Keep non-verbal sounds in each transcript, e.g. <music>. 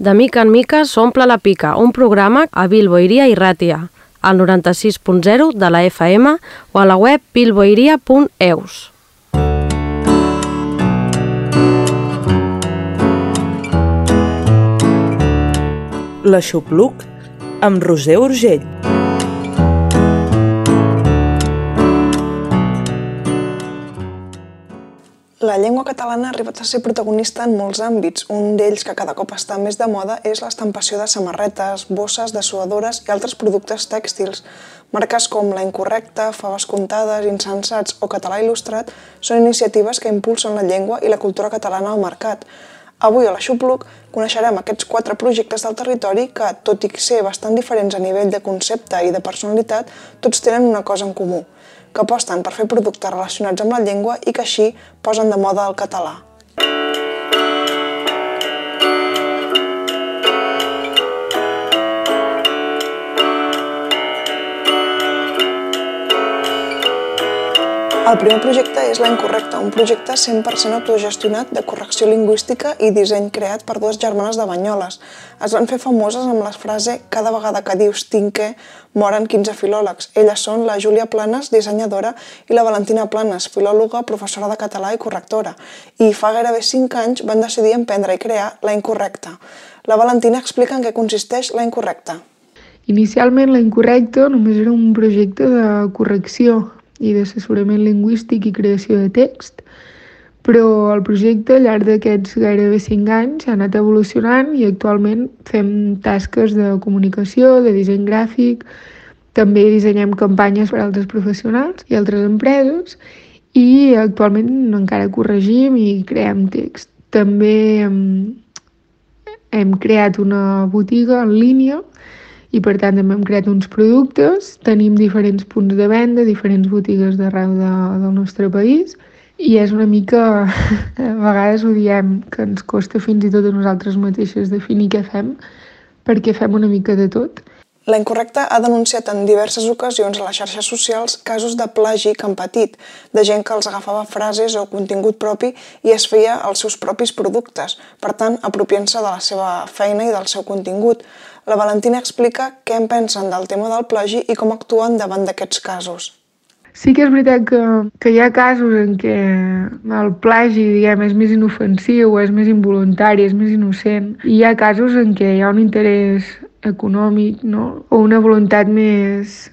De mica en mica s'omple la pica, un programa a Bilboiria i Ràtia, al 96.0 de la FM o a la web bilboiria.eus. L'Aixopluc amb Roser Urgell. La llengua catalana ha arribat a ser protagonista en molts àmbits. Un d'ells que cada cop està més de moda és l'estampació de samarretes, bosses, dessuadores i altres productes tèxtils. Marques com La Incorrecta, Faves Comptades, Insensats o Català Il·lustrat són iniciatives que impulsen la llengua i la cultura catalana al mercat. Avui a la Xupluc coneixerem aquests quatre projectes del territori que, tot i ser bastant diferents a nivell de concepte i de personalitat, tots tenen una cosa en comú – que aposten per fer productes relacionats amb la llengua i que així posen de moda el català. El primer projecte és La Incorrecta, un projecte 100% autogestionat de correcció lingüística i disseny creat per dues germanes de Banyoles. Es van fer famoses amb la frase «Cada vegada que dius tinque, moren 15 filòlegs». Elles són la Júlia Planes, dissenyadora, i la Valentina Planes, filòloga, professora de català i correctora. I fa gairebé 5 anys van decidir emprendre i crear La Incorrecta. La Valentina explica en què consisteix La Incorrecta. Inicialment, La Incorrecta només era un projecte de correcció i d'assessorament lingüístic i creació de text, però el projecte al llarg d'aquests gairebé 5 anys ha anat evolucionant i actualment fem tasques de comunicació, de disseny gràfic, també dissenyem campanyes per a altres professionals i altres empreses i actualment encara corregim i creem text. També hem, hem creat una botiga en línia i per tant també hem creat uns productes, tenim diferents punts de venda, diferents botigues d'arreu de, del nostre país i és una mica, <laughs> a vegades ho diem, que ens costa fins i tot a nosaltres mateixes definir què fem, perquè fem una mica de tot. La Incorrecta ha denunciat en diverses ocasions a les xarxes socials casos de plagi que han patit, de gent que els agafava frases o contingut propi i es feia els seus propis productes, per tant, apropiant-se de la seva feina i del seu contingut. La Valentina explica què en pensen del tema del plagi i com actuen davant d'aquests casos. Sí que és veritat que, que hi ha casos en què el plagi diguem, és més inofensiu, és més involuntari, és més innocent. I hi ha casos en què hi ha un interès econòmic no? o una voluntat més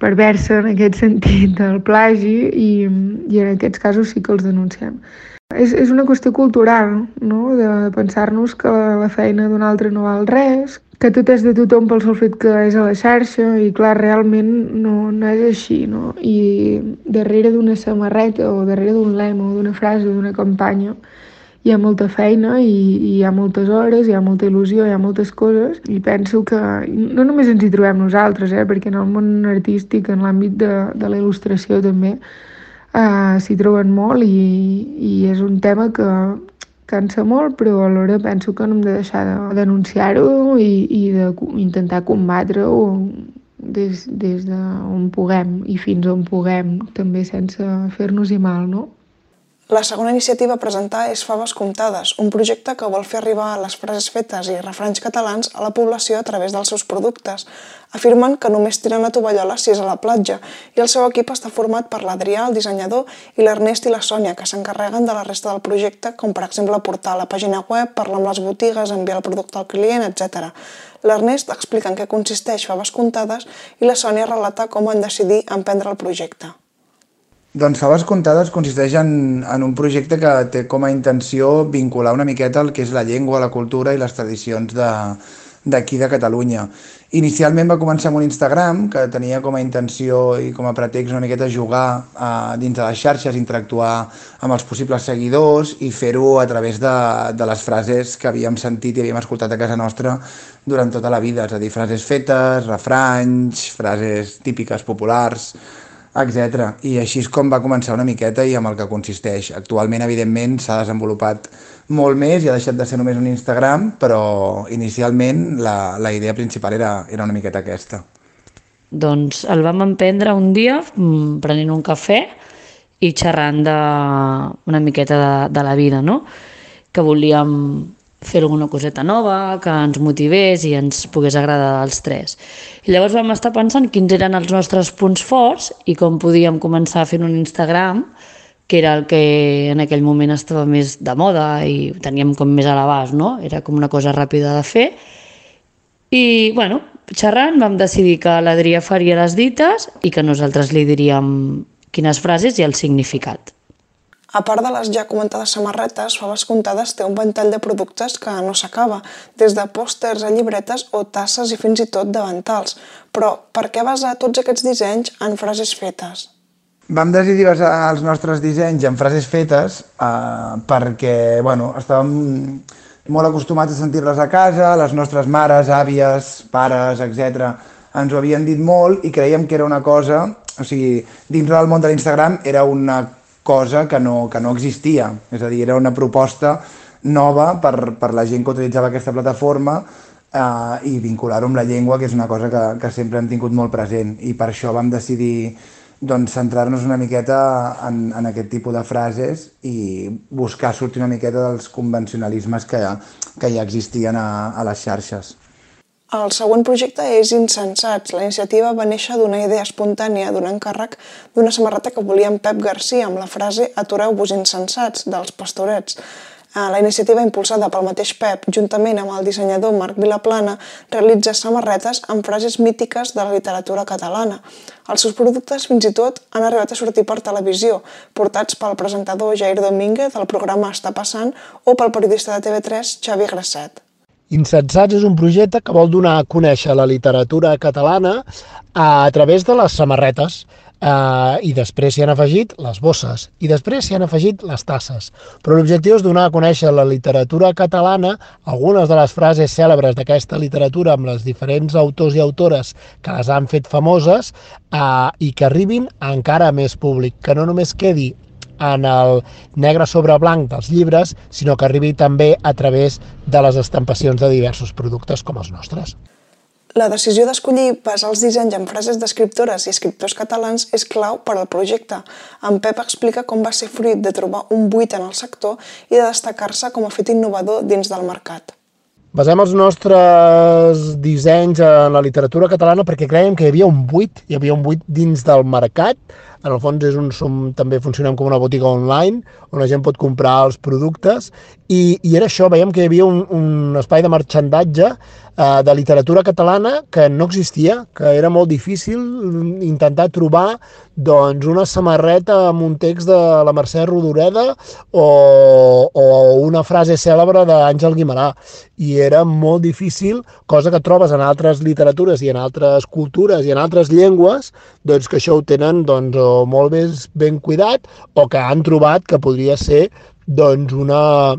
perversa en aquest <laughs> sentit del plagi i, i en aquests casos sí que els denunciem. És, és una qüestió cultural, no? de pensar-nos que la feina d'un altre no val res, que tot és de tothom pel sol fet que és a la xarxa i clar, realment no, no és així, no? I darrere d'una samarreta o darrere d'un lema o d'una frase o d'una campanya hi ha molta feina i, i hi ha moltes hores, hi ha molta il·lusió, hi ha moltes coses i penso que no només ens hi trobem nosaltres, eh, perquè en el món artístic, en l'àmbit de, de la il·lustració també, eh, s'hi troben molt i, i és un tema que cansa molt, però alhora penso que no hem de deixar de denunciar-ho i, i d'intentar combatre-ho des, des d'on puguem i fins on puguem, també sense fer-nos-hi mal, no? La segona iniciativa a presentar és Faves Comptades, un projecte que vol fer arribar les frases fetes i refranys catalans a la població a través dels seus productes. Afirmen que només tiren la tovallola si és a la platja i el seu equip està format per l'Adrià, el dissenyador, i l'Ernest i la Sònia, que s'encarreguen de la resta del projecte, com per exemple portar la pàgina web, parlar amb les botigues, enviar el producte al client, etc. L'Ernest explica en què consisteix Faves Comptades i la Sònia relata com van decidir emprendre el projecte. Doncs Faves Comptades consisteix en, en un projecte que té com a intenció vincular una miqueta el que és la llengua, la cultura i les tradicions d'aquí de, de Catalunya. Inicialment va començar amb un Instagram que tenia com a intenció i com a pretext una miqueta jugar uh, dins de les xarxes, interactuar amb els possibles seguidors i fer-ho a través de, de les frases que havíem sentit i havíem escoltat a casa nostra durant tota la vida, és a dir, frases fetes, refranys, frases típiques populars, etc. I així és com va començar una miqueta i amb el que consisteix. Actualment, evidentment, s'ha desenvolupat molt més i ha deixat de ser només un Instagram, però inicialment la, la idea principal era, era una miqueta aquesta. Doncs el vam emprendre un dia mm, prenent un cafè i xerrant de, una miqueta de, de la vida, no? que volíem fer alguna coseta nova, que ens motivés i ens pogués agradar als tres. I llavors vam estar pensant quins eren els nostres punts forts i com podíem començar fer un Instagram, que era el que en aquell moment estava més de moda i teníem com més a l'abast, no? Era com una cosa ràpida de fer. I, bueno, xerrant vam decidir que l'Adrià faria les dites i que nosaltres li diríem quines frases i el significat. A part de les ja comentades samarretes, Faves Comptades té un ventall de productes que no s'acaba, des de pòsters a llibretes o tasses i fins i tot davantals. Però per què basar tots aquests dissenys en frases fetes? Vam decidir basar els nostres dissenys en frases fetes eh, perquè bueno, estàvem molt acostumats a sentir-les a casa, les nostres mares, àvies, pares, etc ens ho havien dit molt i creiem que era una cosa, o sigui, dins del món de l'Instagram era una cosa que no, que no existia. És a dir, era una proposta nova per, per la gent que utilitzava aquesta plataforma eh, i vincular-ho amb la llengua, que és una cosa que, que sempre hem tingut molt present. I per això vam decidir doncs, centrar-nos una miqueta en, en aquest tipus de frases i buscar sortir una miqueta dels convencionalismes que, que ja existien a, a les xarxes. El següent projecte és Insensats. La iniciativa va néixer d'una idea espontània d'un encàrrec d'una samarreta que volia en Pep Garcia amb la frase Atureu-vos insensats, dels pastorets. Eh, la iniciativa impulsada pel mateix Pep, juntament amb el dissenyador Marc Vilaplana, realitza samarretes amb frases mítiques de la literatura catalana. Els seus productes fins i tot han arribat a sortir per televisió, portats pel presentador Jair Domínguez del programa Està passant o pel periodista de TV3 Xavi Grasset. Insensats és un projecte que vol donar a conèixer la literatura catalana a través de les samarretes eh, i després s'hi han afegit les bosses i després s'hi han afegit les tasses. Però l'objectiu és donar a conèixer la literatura catalana, algunes de les frases cèlebres d'aquesta literatura amb les diferents autors i autores que les han fet famoses eh, i que arribin a encara més públic, que no només quedi en el negre sobre blanc dels llibres, sinó que arribi també a través de les estampacions de diversos productes com els nostres. La decisió d'escollir basar els dissenys en frases d'escriptores i escriptors catalans és clau per al projecte. En Pep explica com va ser fruit de trobar un buit en el sector i de destacar-se com a fet innovador dins del mercat. Basem els nostres dissenys en la literatura catalana perquè creiem que hi havia un buit, hi havia un buit dins del mercat, en el fons és un, som, també funcionem com una botiga online on la gent pot comprar els productes i, i era això, veiem que hi havia un, un espai de marxandatge eh, de literatura catalana que no existia, que era molt difícil intentar trobar doncs, una samarreta amb un text de la Mercè Rodoreda o, o una frase cèlebre d'Àngel Guimarà. I era molt difícil, cosa que trobes en altres literatures i en altres cultures i en altres llengües, doncs que això ho tenen doncs, o molt més ben cuidat o que han trobat que podria ser doncs, una,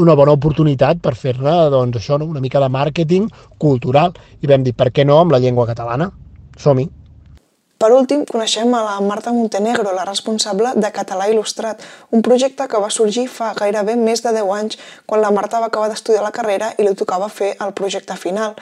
una bona oportunitat per fer-ne doncs, això, no? una mica de màrqueting cultural. I vam dir, per què no amb la llengua catalana? Som-hi. Per últim, coneixem a la Marta Montenegro, la responsable de Català Il·lustrat, un projecte que va sorgir fa gairebé més de 10 anys, quan la Marta va acabar d'estudiar la carrera i li tocava fer el projecte final.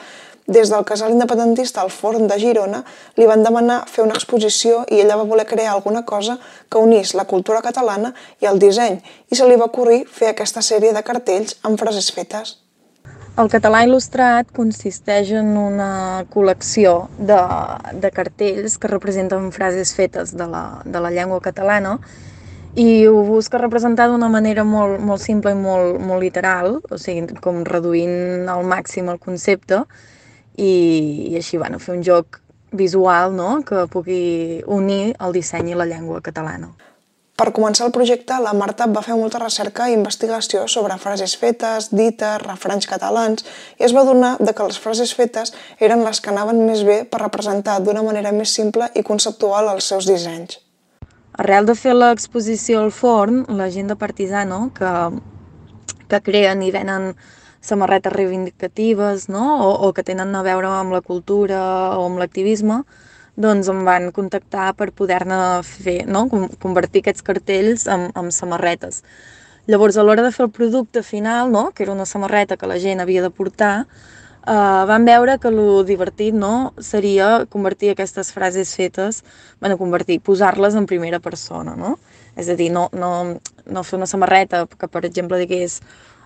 Des del casal independentista al Forn de Girona li van demanar fer una exposició i ella va voler crear alguna cosa que unís la cultura catalana i el disseny i se li va ocorrir fer aquesta sèrie de cartells amb frases fetes. El català il·lustrat consisteix en una col·lecció de, de cartells que representen frases fetes de la, de la llengua catalana i ho busca representar d'una manera molt, molt simple i molt, molt literal, o sigui, com reduint al màxim el concepte, i, i així bueno, fer un joc visual no? que pugui unir el disseny i la llengua catalana. Per començar el projecte, la Marta va fer molta recerca i investigació sobre frases fetes, dites, refranys catalans i es va donar de que les frases fetes eren les que anaven més bé per representar d'una manera més simple i conceptual els seus dissenys. Arrel de fer l'exposició al forn, la gent de Partisano, que, que creen i venen samarretes reivindicatives no? o, o que tenen a veure amb la cultura o amb l'activisme, doncs em van contactar per poder-ne fer, no? convertir aquests cartells en, en samarretes. Llavors, a l'hora de fer el producte final, no? que era una samarreta que la gent havia de portar, eh, van veure que el divertit no? seria convertir aquestes frases fetes, bueno, convertir, posar-les en primera persona, no? És a dir, no, no, no fer una samarreta que, per exemple, digués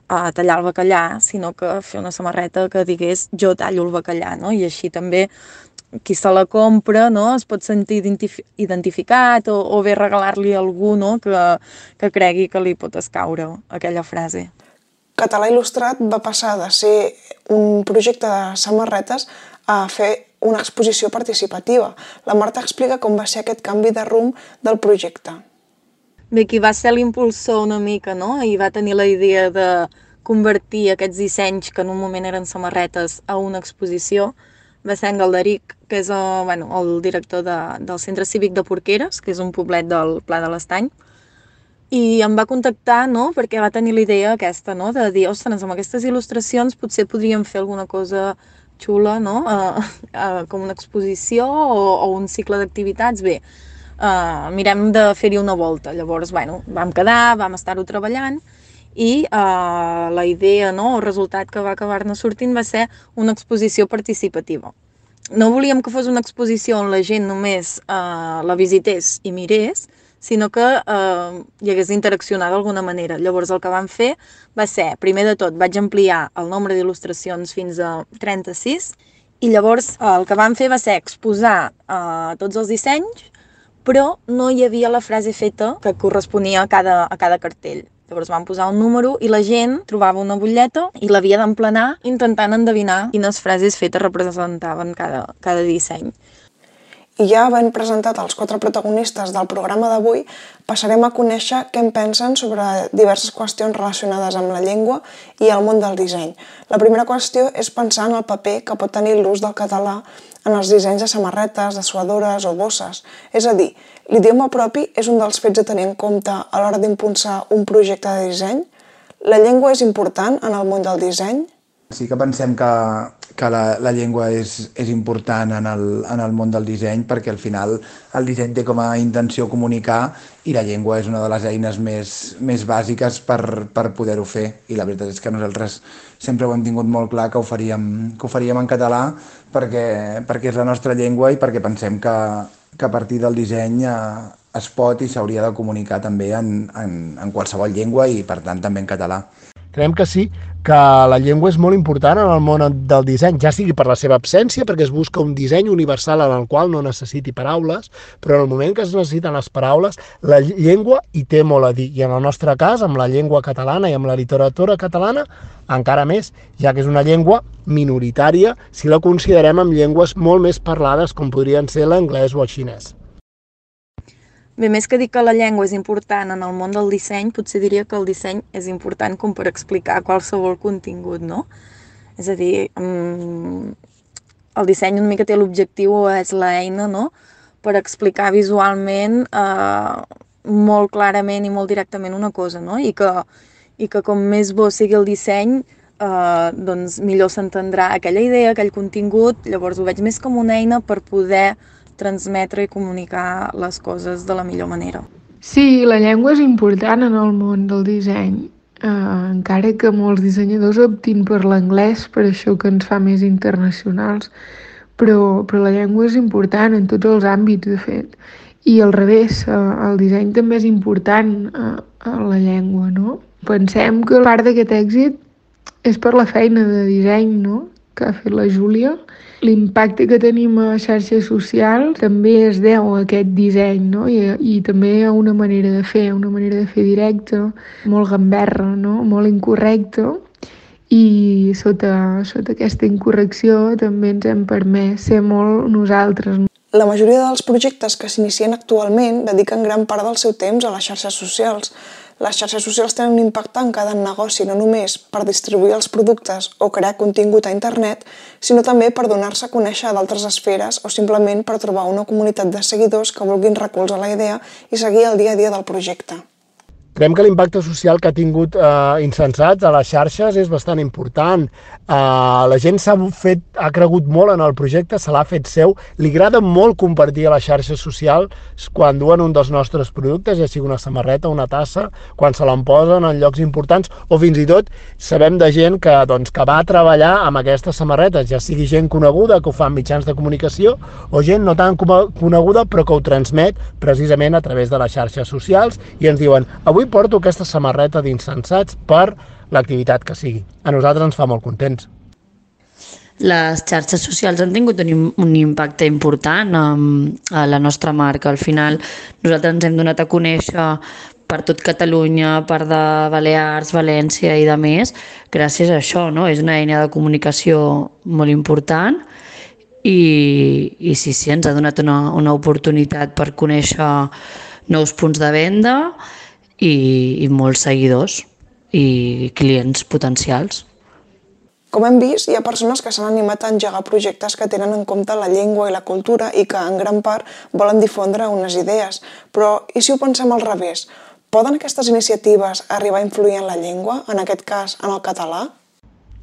a tallar el bacallà, sinó que fer una samarreta que digués jo tallo el bacallà, no? I així també qui se la compra no? es pot sentir identificat o, o bé regalar-li a algú no? que, que cregui que li pot escaure aquella frase. Català Il·lustrat va passar de ser un projecte de samarretes a fer una exposició participativa. La Marta explica com va ser aquest canvi de rumb del projecte. Bé, qui va ser l'impulsor una mica, no? I va tenir la idea de convertir aquests dissenys que en un moment eren samarretes a una exposició va ser en Galderic, que és el, eh, bueno, el director de, del Centre Cívic de Porqueres, que és un poblet del Pla de l'Estany, i em va contactar no? perquè va tenir la idea aquesta, no? de dir, ostres, amb aquestes il·lustracions potser podríem fer alguna cosa xula, no? Uh, uh, com una exposició o, o un cicle d'activitats, bé, uh, mirem de fer-hi una volta. Llavors, bueno, vam quedar, vam estar-ho treballant i uh, la idea, no, el resultat que va acabar-ne sortint va ser una exposició participativa. No volíem que fos una exposició on la gent només uh, la visités i mirés, sinó que eh, hi hagués d'interaccionar d'alguna manera. Llavors el que vam fer va ser, primer de tot, vaig ampliar el nombre d'il·lustracions fins a 36 i llavors eh, el que vam fer va ser exposar eh, tots els dissenys, però no hi havia la frase feta que corresponia a cada, a cada cartell. Llavors vam posar un número i la gent trobava una butlleta i l'havia d'emplenar intentant endevinar quines frases fetes representaven cada, cada disseny. I ja havent presentat els quatre protagonistes del programa d'avui, passarem a conèixer què en pensen sobre diverses qüestions relacionades amb la llengua i el món del disseny. La primera qüestió és pensar en el paper que pot tenir l'ús del català en els dissenys de samarretes, de suadores o bosses. És a dir, l'idioma propi és un dels fets a tenir en compte a l'hora d'impulsar un projecte de disseny? La llengua és important en el món del disseny? Sí que pensem que, que la, la llengua és, és important en el, en el món del disseny perquè al final el disseny té com a intenció comunicar i la llengua és una de les eines més, més bàsiques per, per poder-ho fer i la veritat és que nosaltres sempre ho hem tingut molt clar que ho faríem, que ho faríem en català perquè, perquè és la nostra llengua i perquè pensem que, que a partir del disseny eh, es pot i s'hauria de comunicar també en, en, en qualsevol llengua i per tant també en català. Creiem que sí, que la llengua és molt important en el món del disseny, ja sigui per la seva absència, perquè es busca un disseny universal en el qual no necessiti paraules, però en el moment que es necessiten les paraules, la llengua hi té molt a dir. I en el nostre cas, amb la llengua catalana i amb la literatura catalana, encara més, ja que és una llengua minoritària si la considerem amb llengües molt més parlades com podrien ser l'anglès o el xinès. Bé, més que dir que la llengua és important en el món del disseny, potser diria que el disseny és important com per explicar qualsevol contingut, no? És a dir, mm, el disseny una mica té l'objectiu o és l'eina, no?, per explicar visualment eh, molt clarament i molt directament una cosa, no? I que, i que com més bo sigui el disseny, eh, doncs millor s'entendrà aquella idea, aquell contingut, llavors ho veig més com una eina per poder transmetre i comunicar les coses de la millor manera. Sí, la llengua és important en el món del disseny, eh, encara que molts dissenyadors optin per l'anglès, per això que ens fa més internacionals, però, però la llengua és important en tots els àmbits, de fet. I al revés, eh, el disseny també és important eh, a la llengua, no? Pensem que part d'aquest èxit és per la feina de disseny, no?, que ha fet la Júlia, L'impacte que tenim a xarxes socials també es deu a aquest disseny, no? I, i també a una manera de fer, una manera de fer directa, molt gamberra, no? molt incorrecta, i sota, sota aquesta incorrecció també ens hem permès ser molt nosaltres. La majoria dels projectes que s'inicien actualment dediquen gran part del seu temps a les xarxes socials, les xarxes socials tenen un impacte en cada negoci, no només per distribuir els productes o crear contingut a internet, sinó també per donar-se a conèixer a d'altres esferes o simplement per trobar una comunitat de seguidors que vulguin recolzar la idea i seguir el dia a dia del projecte. Creiem que l'impacte social que ha tingut eh, Insensats a les xarxes és bastant important. Eh, la gent s'ha fet, ha cregut molt en el projecte, se l'ha fet seu. Li agrada molt compartir a les xarxes socials quan duen un dels nostres productes, ja sigui una samarreta, una tassa, quan se l'emposen en llocs importants, o fins i tot sabem de gent que, doncs, que va treballar amb aquestes samarretes, ja sigui gent coneguda que ho fa en mitjans de comunicació, o gent no tan coneguda però que ho transmet precisament a través de les xarxes socials i ens diuen Avui porto aquesta samarreta d'insensats per l'activitat que sigui. A nosaltres ens fa molt contents. Les xarxes socials han tingut un, un impacte important a la nostra marca. Al final nosaltres ens hem donat a conèixer per tot Catalunya, per de Balears, València i de més, gràcies a això, no? És una eina de comunicació molt important i, i sí, sí, ens ha donat una, una oportunitat per conèixer nous punts de venda i, i molts seguidors i clients potencials. Com hem vist, hi ha persones que s'han animat a engegar projectes que tenen en compte la llengua i la cultura i que, en gran part, volen difondre unes idees. Però, i si ho pensem al revés? Poden aquestes iniciatives arribar a influir en la llengua, en aquest cas, en el català?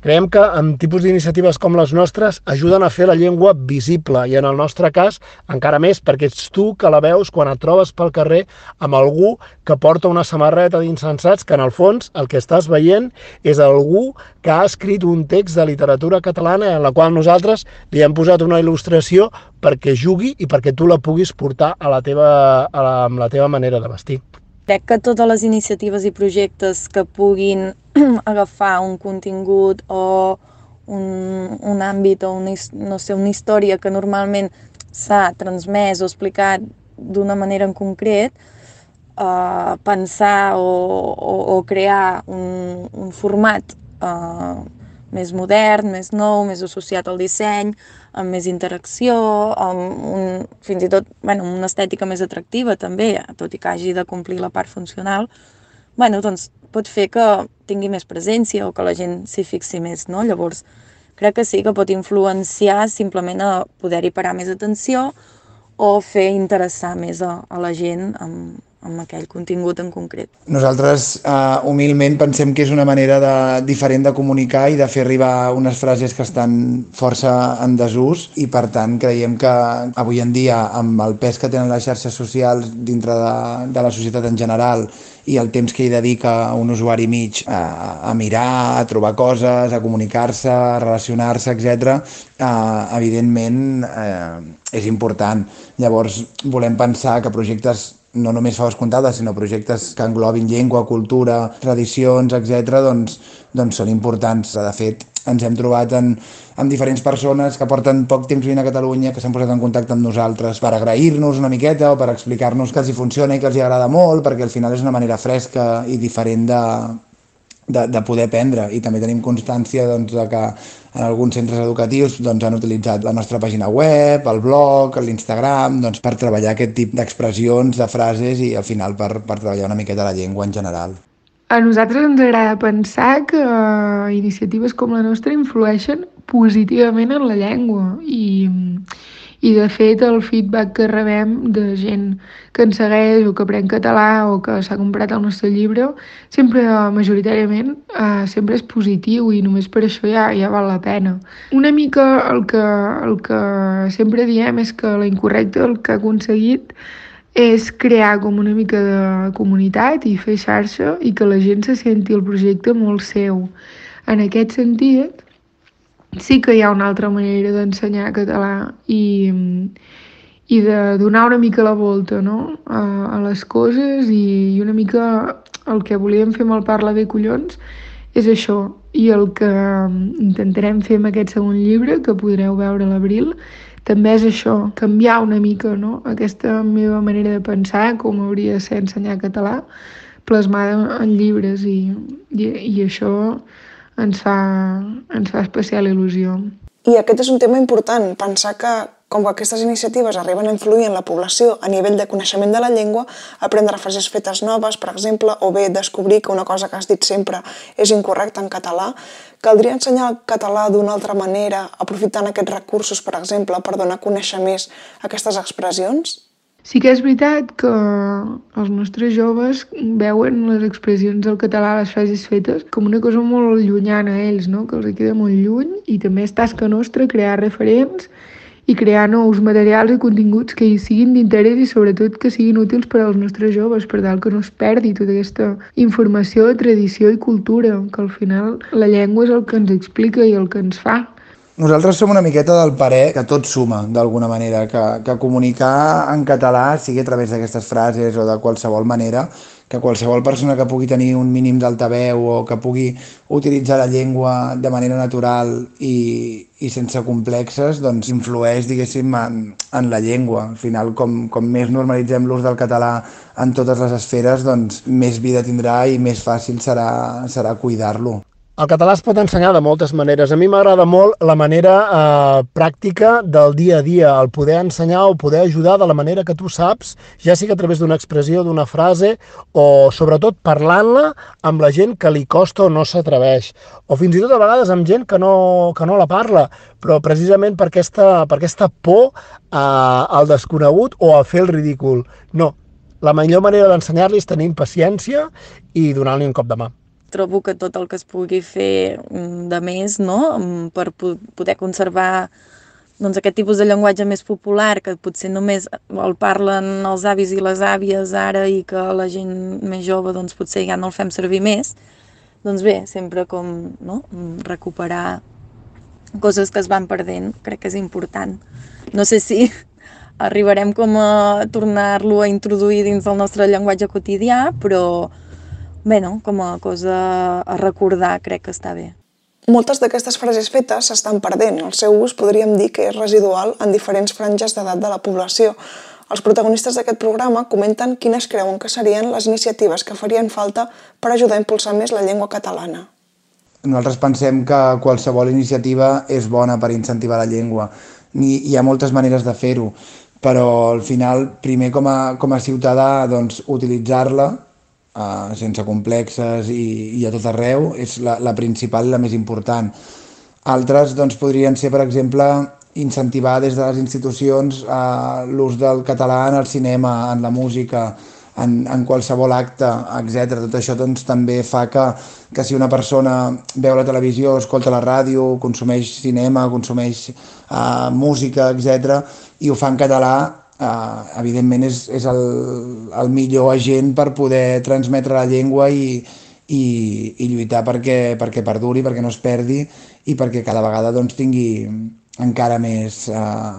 Creiem que amb tipus d'iniciatives com les nostres ajuden a fer la llengua visible i en el nostre cas encara més perquè ets tu que la veus quan et trobes pel carrer amb algú que porta una samarreta d'insensats que en el fons el que estàs veient és algú que ha escrit un text de literatura catalana en la qual nosaltres li hem posat una il·lustració perquè jugui i perquè tu la puguis portar a la teva, a la, amb la teva manera de vestir. Crec que totes les iniciatives i projectes que puguin <clears throat> agafar un contingut o un, un àmbit o una, no sé, una història que normalment s'ha transmès o explicat d'una manera en concret, uh, pensar o, o, o crear un, un format uh, més modern, més nou, més associat al disseny, amb més interacció, amb un, fins i tot bueno, una estètica més atractiva també, tot i que hagi de complir la part funcional, bueno, doncs pot fer que tingui més presència o que la gent s'hi fixi més, no? Llavors, crec que sí que pot influenciar simplement a poder-hi parar més atenció o fer interessar més a, a la gent amb, amb aquell contingut en concret. Nosaltres uh, humilment pensem que és una manera de, diferent de comunicar i de fer arribar unes frases que estan força en desús i per tant creiem que avui en dia amb el pes que tenen les xarxes socials dintre de, de la societat en general i el temps que hi dedica un usuari mig a, a mirar, a trobar coses, a comunicar-se, a relacionar-se, etc., uh, evidentment uh, és important. Llavors volem pensar que projectes no només faves comptades, sinó projectes que englobin llengua, cultura, tradicions, etc., doncs, doncs són importants. De fet, ens hem trobat en, amb diferents persones que porten poc temps vivint a Catalunya, que s'han posat en contacte amb nosaltres per agrair-nos una miqueta o per explicar-nos que els hi funciona i que els hi agrada molt, perquè al final és una manera fresca i diferent de, de, de poder aprendre. I també tenim constància doncs, de que en alguns centres educatius doncs, han utilitzat la nostra pàgina web, el blog, l'Instagram, doncs, per treballar aquest tip d'expressions, de frases i al final per, per treballar una miqueta la llengua en general. A nosaltres ens agrada pensar que iniciatives com la nostra influeixen positivament en la llengua i, i de fet el feedback que rebem de gent que ens segueix o que aprèn català o que s'ha comprat el nostre llibre sempre, majoritàriament, eh, sempre és positiu i només per això ja, ja val la pena. Una mica el que, el que sempre diem és que la incorrecta el que ha aconseguit és crear com una mica de comunitat i fer xarxa i que la gent se senti el projecte molt seu. En aquest sentit, sí que hi ha una altra manera d'ensenyar català i, i de donar una mica la volta no? a, a les coses i, i una mica el que volíem fer amb el Parla bé collons és això i el que intentarem fer amb aquest segon llibre que podreu veure a l'abril també és això, canviar una mica no? aquesta meva manera de pensar com hauria de ser ensenyar català plasmada en llibres i, i, i això ens fa, ens fa especial il·lusió. I aquest és un tema important, pensar que com que aquestes iniciatives arriben a influir en la població a nivell de coneixement de la llengua, aprendre frases fetes noves, per exemple, o bé descobrir que una cosa que has dit sempre és incorrecta en català, caldria ensenyar el català d'una altra manera, aprofitant aquests recursos, per exemple, per donar a conèixer més aquestes expressions? Sí que és veritat que els nostres joves veuen les expressions del català, les frases fetes, com una cosa molt llunyana a ells, no? que els queda molt lluny i també és tasca nostra crear referents i crear nous materials i continguts que hi siguin d'interès i sobretot que siguin útils per als nostres joves, per tal que no es perdi tota aquesta informació, tradició i cultura, que al final la llengua és el que ens explica i el que ens fa. Nosaltres som una miqueta del parer que tot suma, d'alguna manera, que, que comunicar en català, sigui a través d'aquestes frases o de qualsevol manera, que qualsevol persona que pugui tenir un mínim d'altaveu o que pugui utilitzar la llengua de manera natural i, i sense complexes, doncs influeix, diguéssim, en, en la llengua. Al final, com, com més normalitzem l'ús del català en totes les esferes, doncs més vida tindrà i més fàcil serà, serà cuidar-lo. El català es pot ensenyar de moltes maneres. A mi m'agrada molt la manera eh, pràctica del dia a dia, el poder ensenyar o poder ajudar de la manera que tu saps, ja sigui a través d'una expressió, d'una frase, o sobretot parlant-la amb la gent que li costa o no s'atreveix, o fins i tot a vegades amb gent que no, que no la parla, però precisament per aquesta, per aquesta por eh, al desconegut o a fer el ridícul. No, la millor manera d'ensenyar-li és tenir paciència i donar-li un cop de mà trobo que tot el que es pugui fer mm, de més no? Mm, per poder conservar doncs, aquest tipus de llenguatge més popular que potser només el parlen els avis i les àvies ara i que la gent més jove doncs, potser ja no el fem servir més, doncs bé, sempre com no? Mm, recuperar coses que es van perdent, crec que és important. No sé si arribarem com a tornar-lo a introduir dins del nostre llenguatge quotidià, però, bé, no? com a cosa a recordar, crec que està bé. Moltes d'aquestes frases fetes s'estan perdent. El seu ús podríem dir que és residual en diferents franges d'edat de la població. Els protagonistes d'aquest programa comenten quines creuen que serien les iniciatives que farien falta per ajudar a impulsar més la llengua catalana. Nosaltres pensem que qualsevol iniciativa és bona per incentivar la llengua. Hi ha moltes maneres de fer-ho, però al final, primer com a, com a ciutadà, doncs, utilitzar-la uh, sense complexes i, i a tot arreu, és la, la principal i la més important. Altres doncs, podrien ser, per exemple, incentivar des de les institucions uh, l'ús del català en el cinema, en la música, en, en qualsevol acte, etc. Tot això doncs, també fa que, que si una persona veu la televisió, escolta la ràdio, consumeix cinema, consumeix uh, música, etc., i ho fa en català, eh, evidentment és, és el, el millor agent per poder transmetre la llengua i, i, i lluitar perquè, perquè perduri, perquè no es perdi i perquè cada vegada doncs, tingui encara més eh,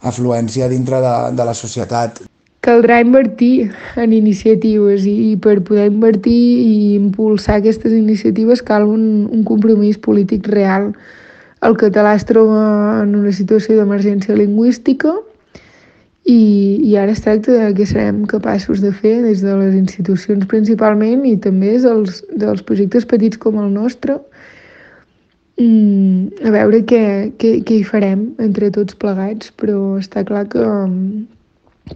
afluència dintre de, de la societat. Caldrà invertir en iniciatives i, i per poder invertir i impulsar aquestes iniciatives cal un, un compromís polític real. El català es troba en una situació d'emergència lingüística i, i ara es tracta de què serem capaços de fer des de les institucions principalment i també dels, dels projectes petits com el nostre mm, a veure què, què, què hi farem entre tots plegats però està clar que,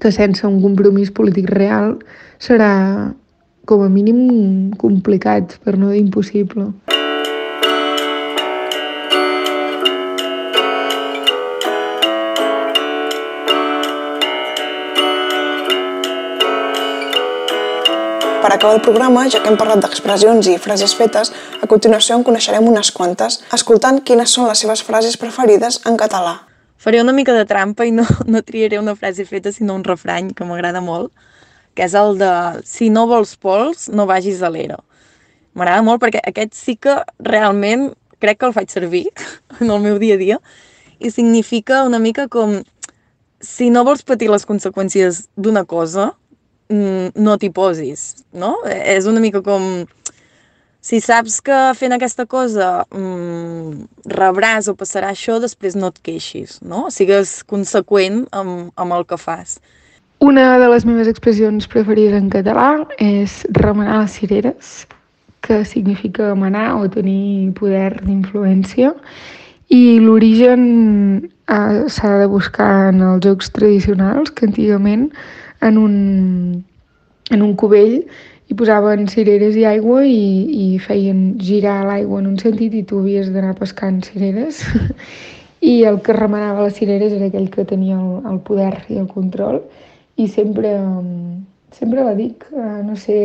que sense un compromís polític real serà com a mínim complicat per no dir impossible. Per acabar el programa, ja que hem parlat d'expressions i frases fetes, a continuació en coneixerem unes quantes, escoltant quines són les seves frases preferides en català. Faré una mica de trampa i no, <laughs> no triaré una frase feta, sinó un refrany que m'agrada molt, que és el de si no vols pols, no vagis a l'era. M'agrada molt perquè aquest sí que realment crec que el faig servir <laughs> en el meu dia a dia i significa una mica com si no vols patir les conseqüències d'una cosa, no t'hi posis, no? És una mica com... Si saps que fent aquesta cosa mm, rebràs o passarà això, després no et queixis, no? Sigues conseqüent amb, amb el que fas. Una de les meves expressions preferides en català és remenar les cireres, que significa manar o tenir poder d'influència. I l'origen eh, s'ha de buscar en els jocs tradicionals, que antigament en un, en un cubell i posaven cireres i aigua i, i feien girar l'aigua en un sentit i tu havies d'anar pescant cireres <laughs> i el que remenava les cireres era aquell que tenia el, el poder i el control i sempre, sempre la dic, eh, no sé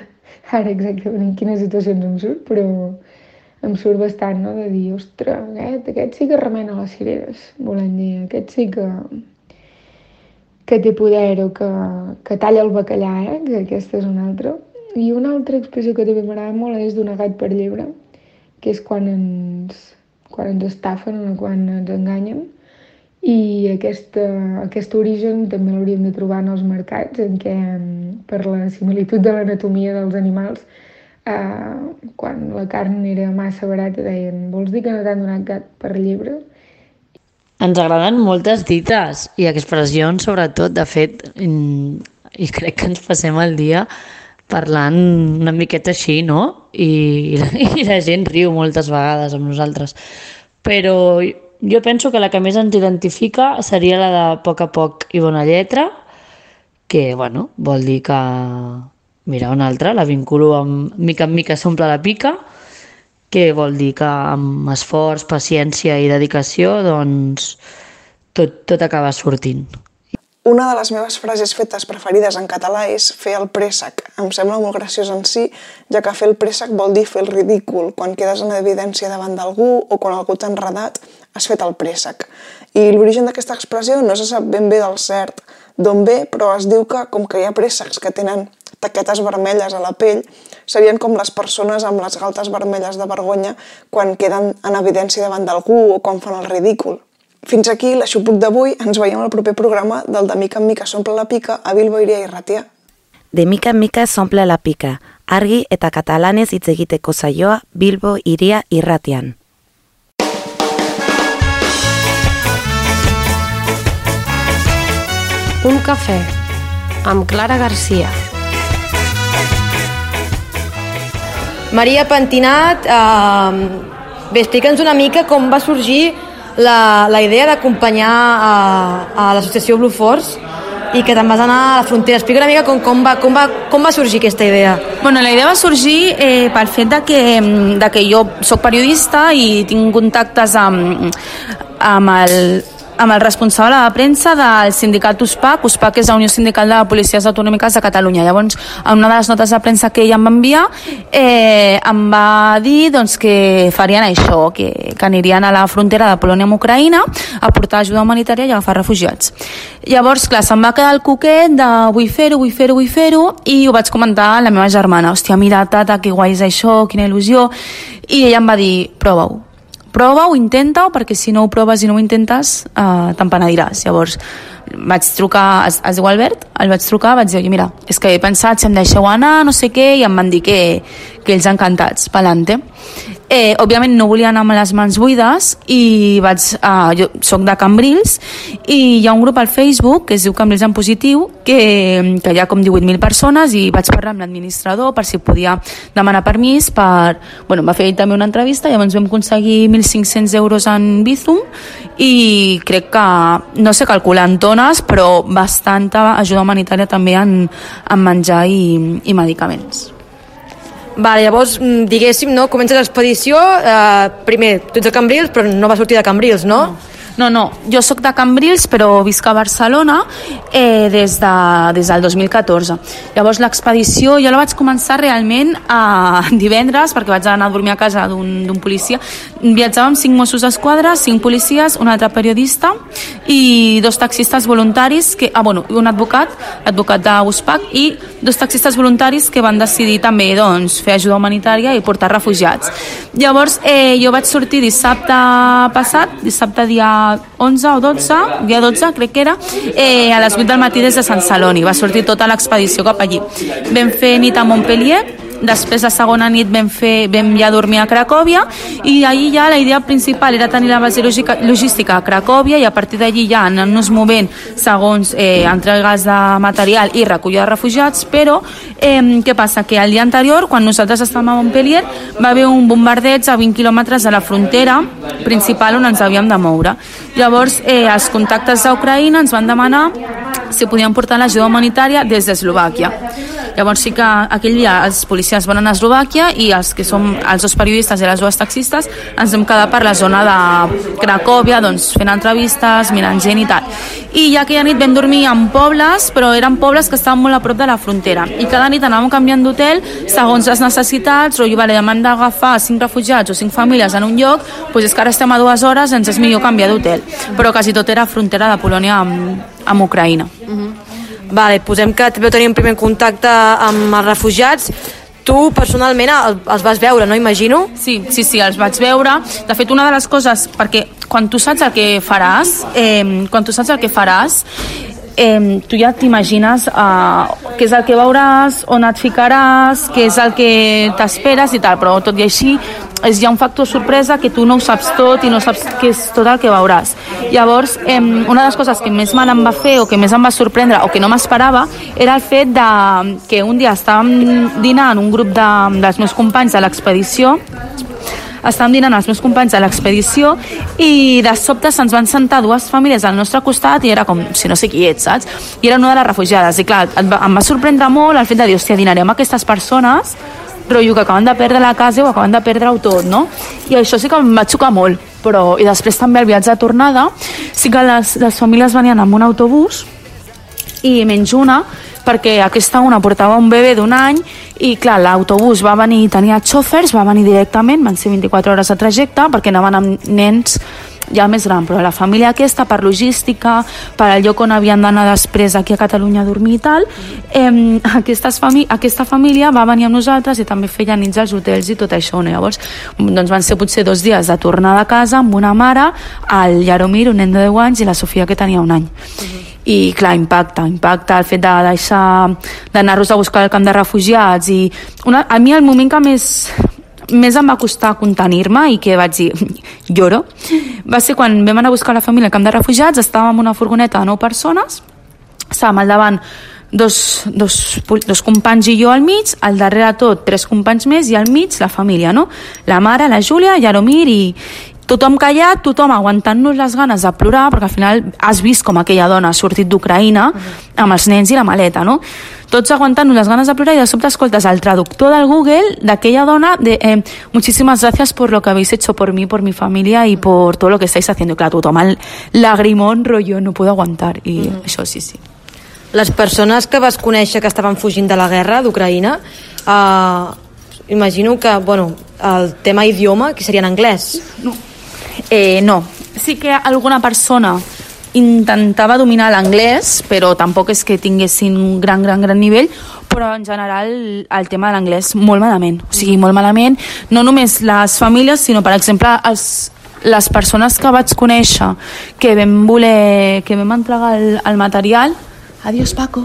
<laughs> ara exactament en quines situacions em surt, però em surt bastant, no?, de dir, ostres, aquest, aquest sí que remena les cireres, volent dir, aquest sí que, que té poder o que, que talla el bacallà, eh? que aquesta és una altra. I una altra expressió que també m'agrada molt és donar gat per llebre, que és quan ens, quan ens estafen o quan ens enganyen. i aquesta, aquest origen també l'hauríem de trobar en els mercats, en què, per la similitud de l'anatomia dels animals, eh, quan la carn era massa barata deien vols dir que no t'han donat gat per llebre? Ens agraden moltes dites i expressions, sobretot, de fet, i crec que ens passem el dia parlant una miqueta així, no? I, <laughs> i la gent riu moltes vegades amb nosaltres. Però jo penso que la que més ens identifica seria la de poc a poc i bona lletra, que, bueno, vol dir que... Mira, una altra, la vinculo amb mica en mica s'omple la pica, que vol dir que amb esforç, paciència i dedicació, doncs, tot, tot acaba sortint. Una de les meves frases fetes preferides en català és fer el préssec. Em sembla molt graciós en si, ja que fer el préssec vol dir fer el ridícul, quan quedes en evidència davant d'algú o quan algú t'ha enredat, has fet el préssec. I l'origen d'aquesta expressió no se sap ben bé del cert d'on ve, però es diu que, com que hi ha préssecs que tenen taquetes vermelles a la pell, serien com les persones amb les galtes vermelles de vergonya quan queden en evidència davant d'algú o quan fan el ridícul. Fins aquí l'aixopluc d'avui. Ens veiem al proper programa del De mica en mica s'omple la pica a Bilbo Iria i Ratia. De mica en mica s'omple la pica. Argi eta katalanez hitz egiteko saioa Bilbo Iria irratian. Un cafè amb Clara Garcia. Maria Pentinat, eh, bé, explica'ns una mica com va sorgir la, la idea d'acompanyar a, a l'associació Blue Force i que te'n vas anar a la frontera. Explica una mica com, com, va, com, va, com va sorgir aquesta idea. Bueno, la idea va sorgir eh, pel fet de que, de que jo sóc periodista i tinc contactes amb, amb el, amb el responsable de premsa del sindicat USPAC, USPAC és la Unió Sindical de Policies Autonòmiques de Catalunya. Llavors, en una de les notes de premsa que ell em va enviar, eh, em va dir doncs, que farien això, que, que anirien a la frontera de Polònia amb Ucraïna a portar ajuda humanitària i agafar refugiats. Llavors, clar, se'm va quedar el coquet de vull fer-ho, vull fer-ho, vull fer-ho, i ho vaig comentar a la meva germana. Hòstia, mira, tata, que guai és això, quina il·lusió. I ella em va dir, prova-ho prova-ho, intenta-ho, perquè si no ho proves i no ho intentes, eh, te'n penediràs. Llavors, vaig trucar, es, es diu Albert, el vaig trucar, vaig dir, mira, és que he pensat si em deixeu anar, no sé què, i em van dir que, que ells encantats, pelante. Eh, òbviament no volia anar amb les mans buides i vaig, eh, jo soc de Cambrils i hi ha un grup al Facebook que es diu Cambrils en positiu que, que hi ha com 18.000 persones i vaig parlar amb l'administrador per si podia demanar permís per... Bueno, va fer també una entrevista i llavors vam aconseguir 1.500 euros en Bizum i crec que, no sé calcular en tones, però bastanta ajuda humanitària també en, en menjar i, i medicaments. Vale, llavors, mm, diguéssim, no, comences l'expedició, eh, primer, tu ets de Cambrils, però no va sortir de Cambrils, no? no. No, no, jo sóc de Cambrils però visc a Barcelona eh, des, de, des del 2014. Llavors l'expedició jo la vaig començar realment a divendres perquè vaig anar a dormir a casa d'un policia. Viatjàvem cinc Mossos d'Esquadra, cinc policies, un altre periodista i dos taxistes voluntaris, que, ah, bueno, un advocat, advocat d'USPAC i dos taxistes voluntaris que van decidir també doncs, fer ajuda humanitària i portar refugiats. Llavors eh, jo vaig sortir dissabte passat, dissabte dia 11 o 12, dia 12 crec que era, eh, a les 8 del matí des de Sant Celoni. Va sortir tota l'expedició cap allí. Vam fer nit a Montpellier, després la segona nit vam, fer, vam ja dormir a Cracòvia i ahir ja la idea principal era tenir la base logística a Cracòvia i a partir d'allí ja anar-nos movent segons eh, entregues de material i recollida de refugiats, però eh, què passa? Que el dia anterior, quan nosaltres estàvem a Montpellier, va haver un bombardeig a 20 quilòmetres de la frontera principal on ens havíem de moure. Llavors, eh, els contactes d'Ucraïna ens van demanar si podien portar l'ajuda humanitària des d'Eslovàquia. Llavors sí que aquell dia els policies van anar a Eslovàquia i els que som els dos periodistes i les dues taxistes ens vam quedar per la zona de Cracòvia doncs, fent entrevistes, mirant gent i tal. I ja aquella nit vam dormir en pobles, però eren pobles que estaven molt a prop de la frontera. I cada nit anàvem canviant d'hotel segons les necessitats, o vale, demanda d'agafar cinc refugiats o cinc famílies en un lloc, doncs és que ara estem a dues hores, ens és millor canviar d'hotel. Però quasi tot era frontera de Polònia amb, amb Ucraïna. Uh -huh. Vale, posem que també tenim primer contacte amb els refugiats. tu personalment el- els vas veure, no imagino? Sí, sí, sí, els vaig veure. De fet, una de les coses, perquè quan tu saps el que faràs, eh, quan tu saps el que faràs, eh, tu ja t'imagines eh, què és el que veuràs, on et ficaràs, què és el que t'esperes i tal, però tot i així és ja un factor sorpresa que tu no ho saps tot i no saps què és tot el que veuràs. Llavors, eh, una de les coses que més mal em va fer o que més em va sorprendre o que no m'esperava era el fet de que un dia estàvem dinant un grup de, dels meus companys de l'expedició estàvem dinant els meus companys de l'expedició i de sobte se'ns van sentar dues famílies al nostre costat i era com, si no sé qui ets, saps? I era una de les refugiades i clar, em va sorprendre molt el fet de dir, hòstia, dinarem amb aquestes persones rotllo que acaben de perdre la casa o acaben de perdre-ho tot, no? I això sí que em va xocar molt, però, i després també el viatge de tornada, sí que les, les famílies venien amb un autobús i menys una, perquè aquesta una portava un bebè d'un any i clar, l'autobús va venir, tenia xòfers, va venir directament, van ser 24 hores de trajecte perquè anaven amb nens ja més gran, però la família aquesta per logística, per al lloc on havien d'anar després aquí a Catalunya a dormir i tal eh, aquestes fami aquesta família va venir amb nosaltres i també feia nits als hotels i tot això, no? llavors doncs van ser potser dos dies de tornada a casa amb una mare, el Jaromir, un nen de 10 anys i la Sofia que tenia un any i clar, impacta, impacta el fet de deixar d'anar-los a buscar al camp de refugiats i una, a mi el moment que més més em va costar contenir-me i que vaig dir, <laughs> lloro, va ser quan vam anar a buscar la família al camp de refugiats, estàvem en una furgoneta de 9 persones, estàvem al davant dos, dos, dos companys i jo al mig, al darrere tot tres companys més i al mig la família, no? La mare, la Júlia, Jaromir i tothom callat, tothom aguantant-nos les ganes de plorar, perquè al final has vist com aquella dona ha sortit d'Ucraïna amb els nens i la maleta, no? Tots aguantant-nos les ganes de plorar y de sobte escoltes al traductor del Google d'aquella dona de eh, muchísimas gracias por lo que habéis hecho por mí, por mi familia y por todo lo que estáis haciendo. I clar, tothom el lagrimón, rollo, no puedo aguantar. I mm. això sí, sí. Les persones que vas conèixer que estaven fugint de la guerra d'Ucraïna, eh, imagino que, bueno, el tema idioma, que seria en anglès. No. Eh, no. Sí que alguna persona intentava dominar l'anglès, però tampoc és que tinguessin un gran, gran, gran nivell, però en general el tema de l'anglès molt malament, o sigui, molt malament, no només les famílies, sinó, per exemple, els, les persones que vaig conèixer que vam voler, que vam entregar el, el material, Adiós, Paco.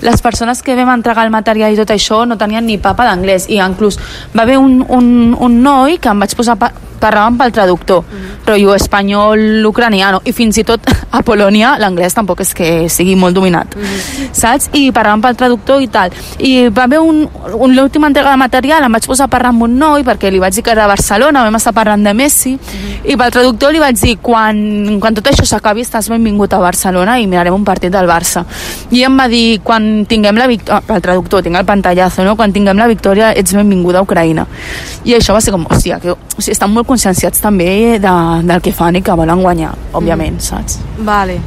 Les persones que vam entregar el material i tot això no tenien ni papa d'anglès i inclús va haver un, un, un noi que em vaig posar pa parlàvem pel traductor, mm. Rotllo espanyol, ucraniano, i fins i tot <laughs> a Polònia l'anglès tampoc és que sigui molt dominat, mm. saps? I parlàvem pel traductor i tal. I va haver un, un l'última entrega de material, em vaig posar a parlar amb un noi perquè li vaig dir que era de Barcelona, vam estar parlant de Messi, mm. i pel traductor li vaig dir quan, quan tot això s'acabi estàs benvingut a Barcelona i mirarem un partit del Barça. I em va dir, quan tinguem la victòria, pel traductor, tinc el pantallazo, no? quan tinguem la victòria ets benvinguda a Ucraïna. I això va ser com, hòstia, que, o sigui, estan molt conscienciats també de, del que fan i que volen guanyar, òbviament, mm. saps? Vale.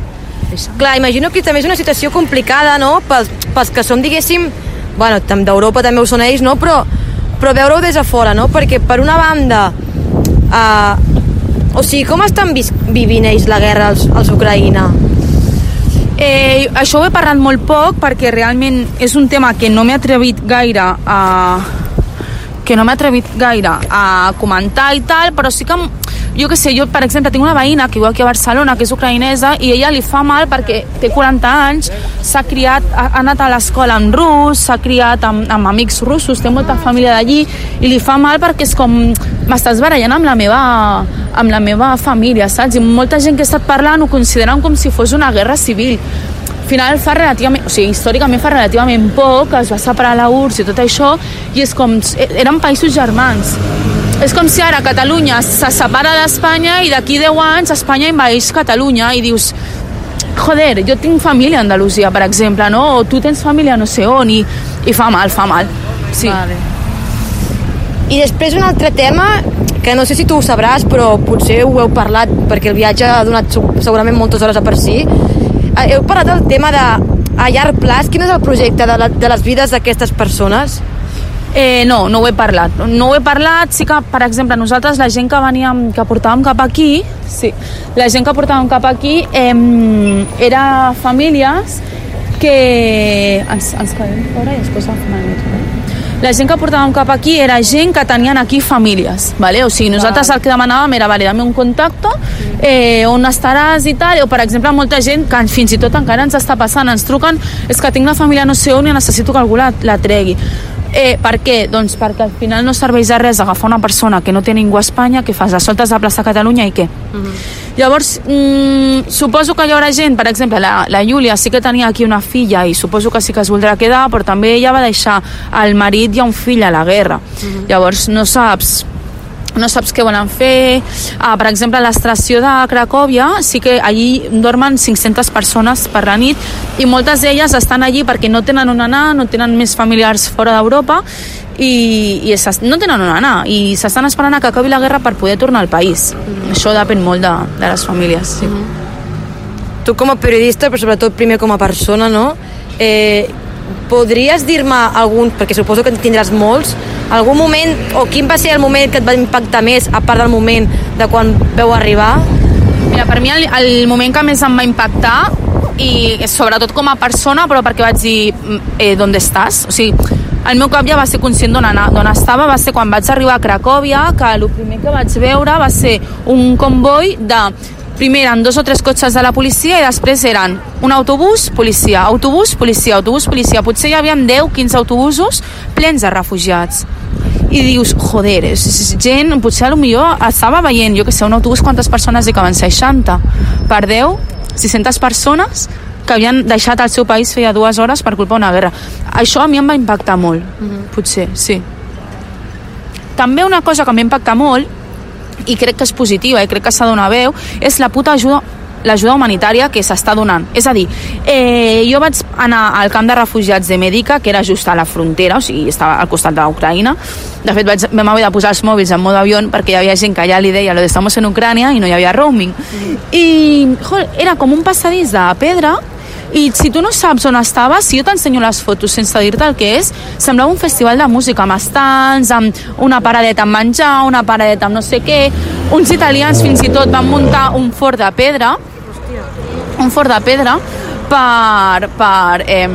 Clar, imagino que també és una situació complicada, no?, pels, pels que som, diguéssim, bueno, d'Europa també ho són ells, no?, però, però veure-ho des de fora, no?, perquè per una banda, uh, o sigui, com estan vis vivint ells la guerra als, als Ucraïna? Eh, això ho he parlat molt poc perquè realment és un tema que no m'he atrevit gaire a que no m'he atrevit gaire a comentar i tal, però sí que jo que sé, jo per exemple tinc una veïna que viu aquí a Barcelona que és ucraïnesa i ella li fa mal perquè té 40 anys, s'ha criat, ha, ha anat a l'escola en rus, s'ha criat amb, amb amics russos, té molta família d'allí i li fa mal perquè és com m'estàs barallant amb la meva amb la meva família, saps? I molta gent que he estat parlant ho consideren com si fos una guerra civil final fa relativament, o sigui, històricament fa relativament poc, es va separar la URSS i tot això, i és com, eren països germans. És com si ara Catalunya se separa d'Espanya i d'aquí 10 anys Espanya envaeix Catalunya i dius joder, jo tinc família a Andalusia, per exemple, no? O tu tens família no sé on, i, i fa mal, fa mal. Sí. Vale. I després un altre tema, que no sé si tu ho sabràs, però potser ho heu parlat perquè el viatge ha donat segurament moltes hores a per si. Eh, Heu parlat del tema de a llarg plaç, quin és el projecte de, la, de les vides d'aquestes persones? Eh, no, no ho he parlat. No ho he parlat, sí que, per exemple, nosaltres, la gent que veníem, que portàvem cap aquí, sí, la gent que portàvem cap aquí eh, era famílies que... Ens, ens quedem fora i després el eh? La gent que portàvem cap aquí era gent que tenien aquí famílies, ¿vale? o sigui, nosaltres el que demanàvem era, vale, dame un contacte, eh, on estaràs i tal, o per exemple molta gent que fins i tot encara ens està passant, ens truquen, és que tinc una família no sé on i necessito que algú la, la tregui. Eh, per què? Doncs perquè al final no serveix de res agafar una persona que no té ningú a Espanya, que fas a soltes de plaça Catalunya i què? Uh -huh. Llavors, mm, suposo que hi haurà gent, per exemple, la, la Júlia sí que tenia aquí una filla i suposo que sí que es voldrà quedar, però també ella va deixar el marit i un fill a la guerra. Uh -huh. Llavors, no saps no saps què volen fer. Ah, per exemple, a l'estació de Cracòvia sí que allí dormen 500 persones per la nit i moltes d'elles estan allí perquè no tenen on anar, no tenen més familiars fora d'Europa i, i no tenen on anar i s'estan esperant a que acabi la guerra per poder tornar al país. Mm. Això depèn molt de, de les famílies. Sí. Mm. Tu com a periodista, però sobretot primer com a persona, no? Eh, podries dir-me algun, perquè suposo que en tindràs molts, algun moment, o quin va ser el moment que et va impactar més, a part del moment de quan veu arribar? Mira, per mi el, el moment que més em va impactar i sobretot com a persona, però perquè vaig dir mm, eh, d'on estàs? O sigui, el meu cap ja va ser conscient d'on estava, va ser quan vaig arribar a Cracòvia, que el primer que vaig veure va ser un comboi de primer eren dos o tres cotxes de la policia i després eren un autobús, policia, autobús, policia, autobús, policia. Potser hi havia 10-15 autobusos plens de refugiats. I dius, joder, és, gent, potser millor estava veient, jo que sé, un autobús quantes persones hi caben 60. Per 10, 600 persones que havien deixat el seu país feia dues hores per culpa d'una guerra. Això a mi em va impactar molt, uh -huh. potser, sí. També una cosa que em va impactar molt, i crec que és positiva i crec que s'ha de donar veu, és la puta ajuda l'ajuda humanitària que s'està donant. És a dir, eh, jo vaig anar al camp de refugiats de Mèdica, que era just a la frontera, o sigui, estava al costat de l'Ucraïna. De fet, vaig, vam haver de posar els mòbils en mode avió perquè hi havia gent que ja li deia lo de estamos en Ucrània i no hi havia roaming. I, joder, era com un passadís de pedra i si tu no saps on estaves, si jo t'ensenyo les fotos sense dir-te el que és, semblava un festival de música amb estants, amb una paradeta amb menjar, una paradeta amb no sé què. Uns italians fins i tot van muntar un fort de pedra, un fort de pedra, per... per eh,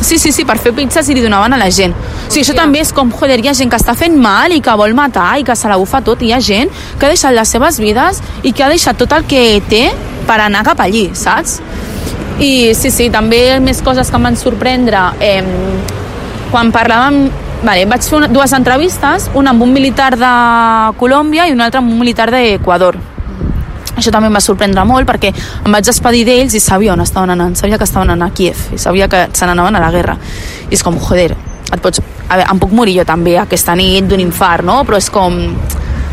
sí, sí, sí, per fer pizzas i li donaven a la gent. O sigui, això també és com, joder, hi ha gent que està fent mal i que vol matar i que se la bufa tot, i hi ha gent que ha deixat les seves vides i que ha deixat tot el que té per anar cap allí, saps? I sí, sí, també més coses que em van sorprendre. Eh, quan parlàvem Vale, vaig fer una, dues entrevistes, una amb un militar de Colòmbia i una altra amb un militar d'Equador. Això també em va sorprendre molt perquè em vaig despedir d'ells i sabia on estaven anant, sabia que estaven anant a Kiev i sabia que se n'anaven a la guerra. I és com, joder, et pots... A veure, em puc morir jo també aquesta nit d'un infart, no? Però és com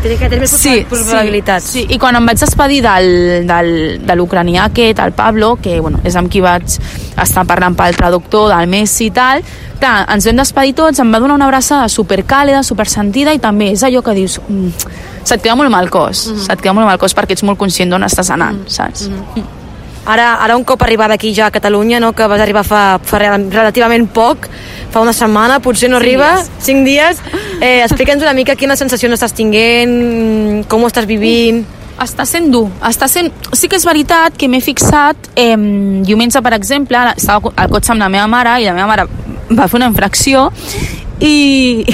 Tens que tenir més sí, probabilitats. Sí, sí, i quan em vaig despedir del, del, de l'ucranià aquest, el Pablo, que bueno, és amb qui vaig estar parlant pel traductor del Messi i tal, clar, ens vam despedir tots, em va donar una abraçada supercàlida, supersentida i també és allò que dius... Mm, se't queda molt mal cos, mm -hmm. se't queda molt mal cos perquè ets molt conscient d'on estàs anant, mm -hmm. saps? Mm -hmm. Ara, ara un cop arribada aquí ja a Catalunya, no, que vas arribar fa, fa relativament poc, fa una setmana, potser no arriba, <laughs> cinc dies, eh, explica'ns una mica quina sensació estàs tinguent, com ho estàs vivint... Està sent dur, està sent... Sí que és veritat que m'he fixat, eh, diumenge, per exemple, estava al cotxe amb la meva mare i la meva mare va fer una infracció i,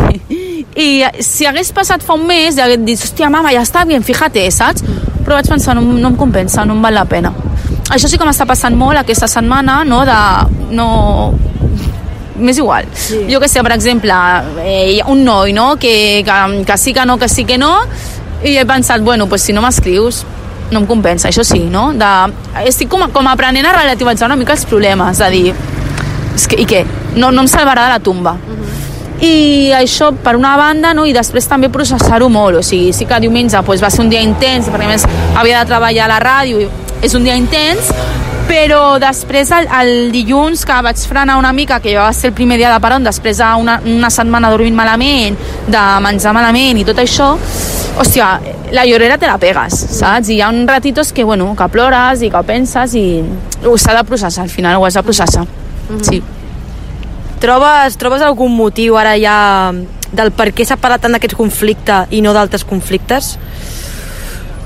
i si hagués passat fa un mes i hagués dit, hòstia, mama, ja està bien, fíjate, saps? Però vaig pensar, no, no em compensa, no em val la pena això sí que m'està passant molt aquesta setmana, no? De, no, m'és igual. Sí. Jo que sé, per exemple, eh, un noi, no?, que, que, que sí que no, que sí que no, i he pensat, bueno, pues si no m'escrius, no em compensa, això sí, no? De, estic com, com aprenent a relativitzar una mica els problemes, de dir, és que, i què? No, no em salvarà de la tomba. Uh -huh. I això, per una banda, no? i després també processar-ho molt, o sigui, sí que diumenge pues, va ser un dia intens, perquè més havia de treballar a la ràdio, és un dia intens, però després el, el dilluns que vaig frenar una mica, que va ser el primer dia de peron, després d'una una setmana dormint malament, de menjar malament i tot això, hòstia, la llorera te la pegues, saps? I hi ha un ratitos que, bueno, que plores i que penses i ho s'ha de processar, al final ho has de processar, mm -hmm. sí. Trobes, trobes algun motiu ara ja del per què s'ha parlat tant d'aquest conflicte i no d'altres conflictes?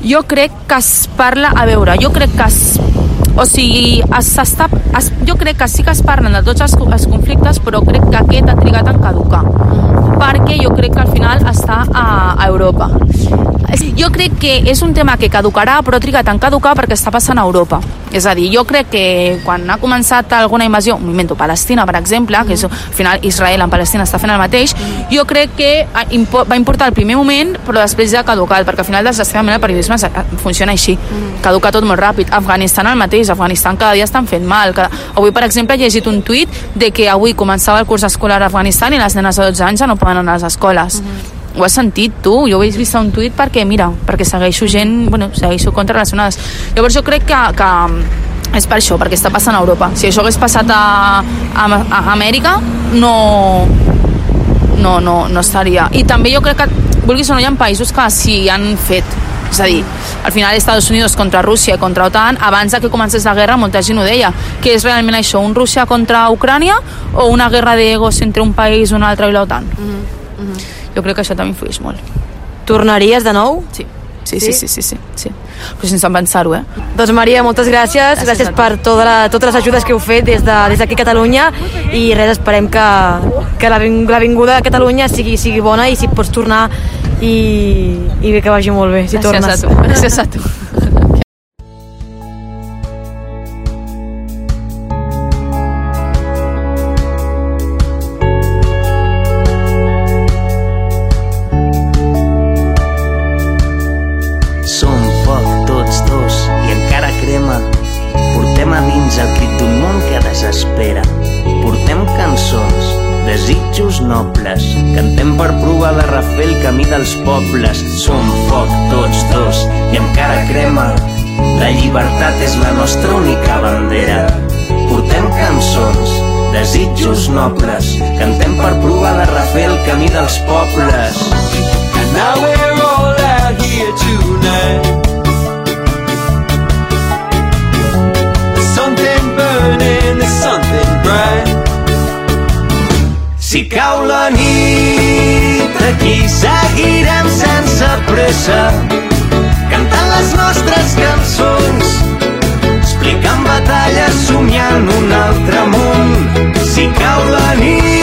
jo crec que es parla... A veure, jo crec que es o sigui, es, es, jo crec que sí que es parlen de tots els, els conflictes, però crec que aquest ha trigat en caducar, perquè jo crec que al final està a, a Europa. Jo crec que és un tema que caducarà, però ha trigat en caducar perquè està passant a Europa. És a dir, jo crec que quan ha començat alguna invasió, un moviment Palestina, per exemple, que és, al final Israel en Palestina està fent el mateix, jo crec que va importar el primer moment, però després ja ha caducat, perquè al final, desgraciadament, el periodisme funciona així. Caduca tot molt ràpid. Afganistan el mateix, Afganistan cada dia estan fent mal. Cada... Avui, per exemple, he llegit un tuit de que avui començava el curs escolar a Afganistan i les nenes de 12 anys ja no poden anar a les escoles. Mm -hmm ho has sentit tu, jo ho he vist un tuit perquè, mira, perquè segueixo gent, bueno, segueixo contra relacionades. Llavors jo crec que, que és per això, perquè està passant a Europa. Si això hagués passat a, a, a Amèrica, no, no, no, no estaria. I també jo crec que, vulguis o no, hi ha països que s'hi han fet és a dir, al final Estats Units contra Rússia i contra OTAN, abans de que comencés la guerra molta gent ho deia, que és realment això, un Rússia contra Ucrània o una guerra d'egos entre un país, un altre i l'OTAN? Mm -hmm. Mm -hmm. Jo crec que això també influeix molt. Tornaries de nou? Sí. Sí, sí, sí, sí, sí, sí. Però sense pensar-ho, eh? Doncs Maria, moltes gràcies. Gràcies, gràcies per tota la, totes les ajudes que heu fet des d'aquí de, des a Catalunya i res, esperem que, que la, la vinguda a Catalunya sigui, sigui bona i si pots tornar i, i que vagi molt bé, si gràcies tornes. A tu. Gràcies a tu. Pobles. Som foc tots dos i encara crema. La llibertat és la nostra única bandera. Portem cançons, desitjos nobles. Cantem per provar de refer el camí dels pobles. And now we're all out here tonight. Something bright. Si cau la nit, aquí seguirem sense pressa, cantant les nostres cançons, explicant batalles, somiant un altre món. Si cau la nit,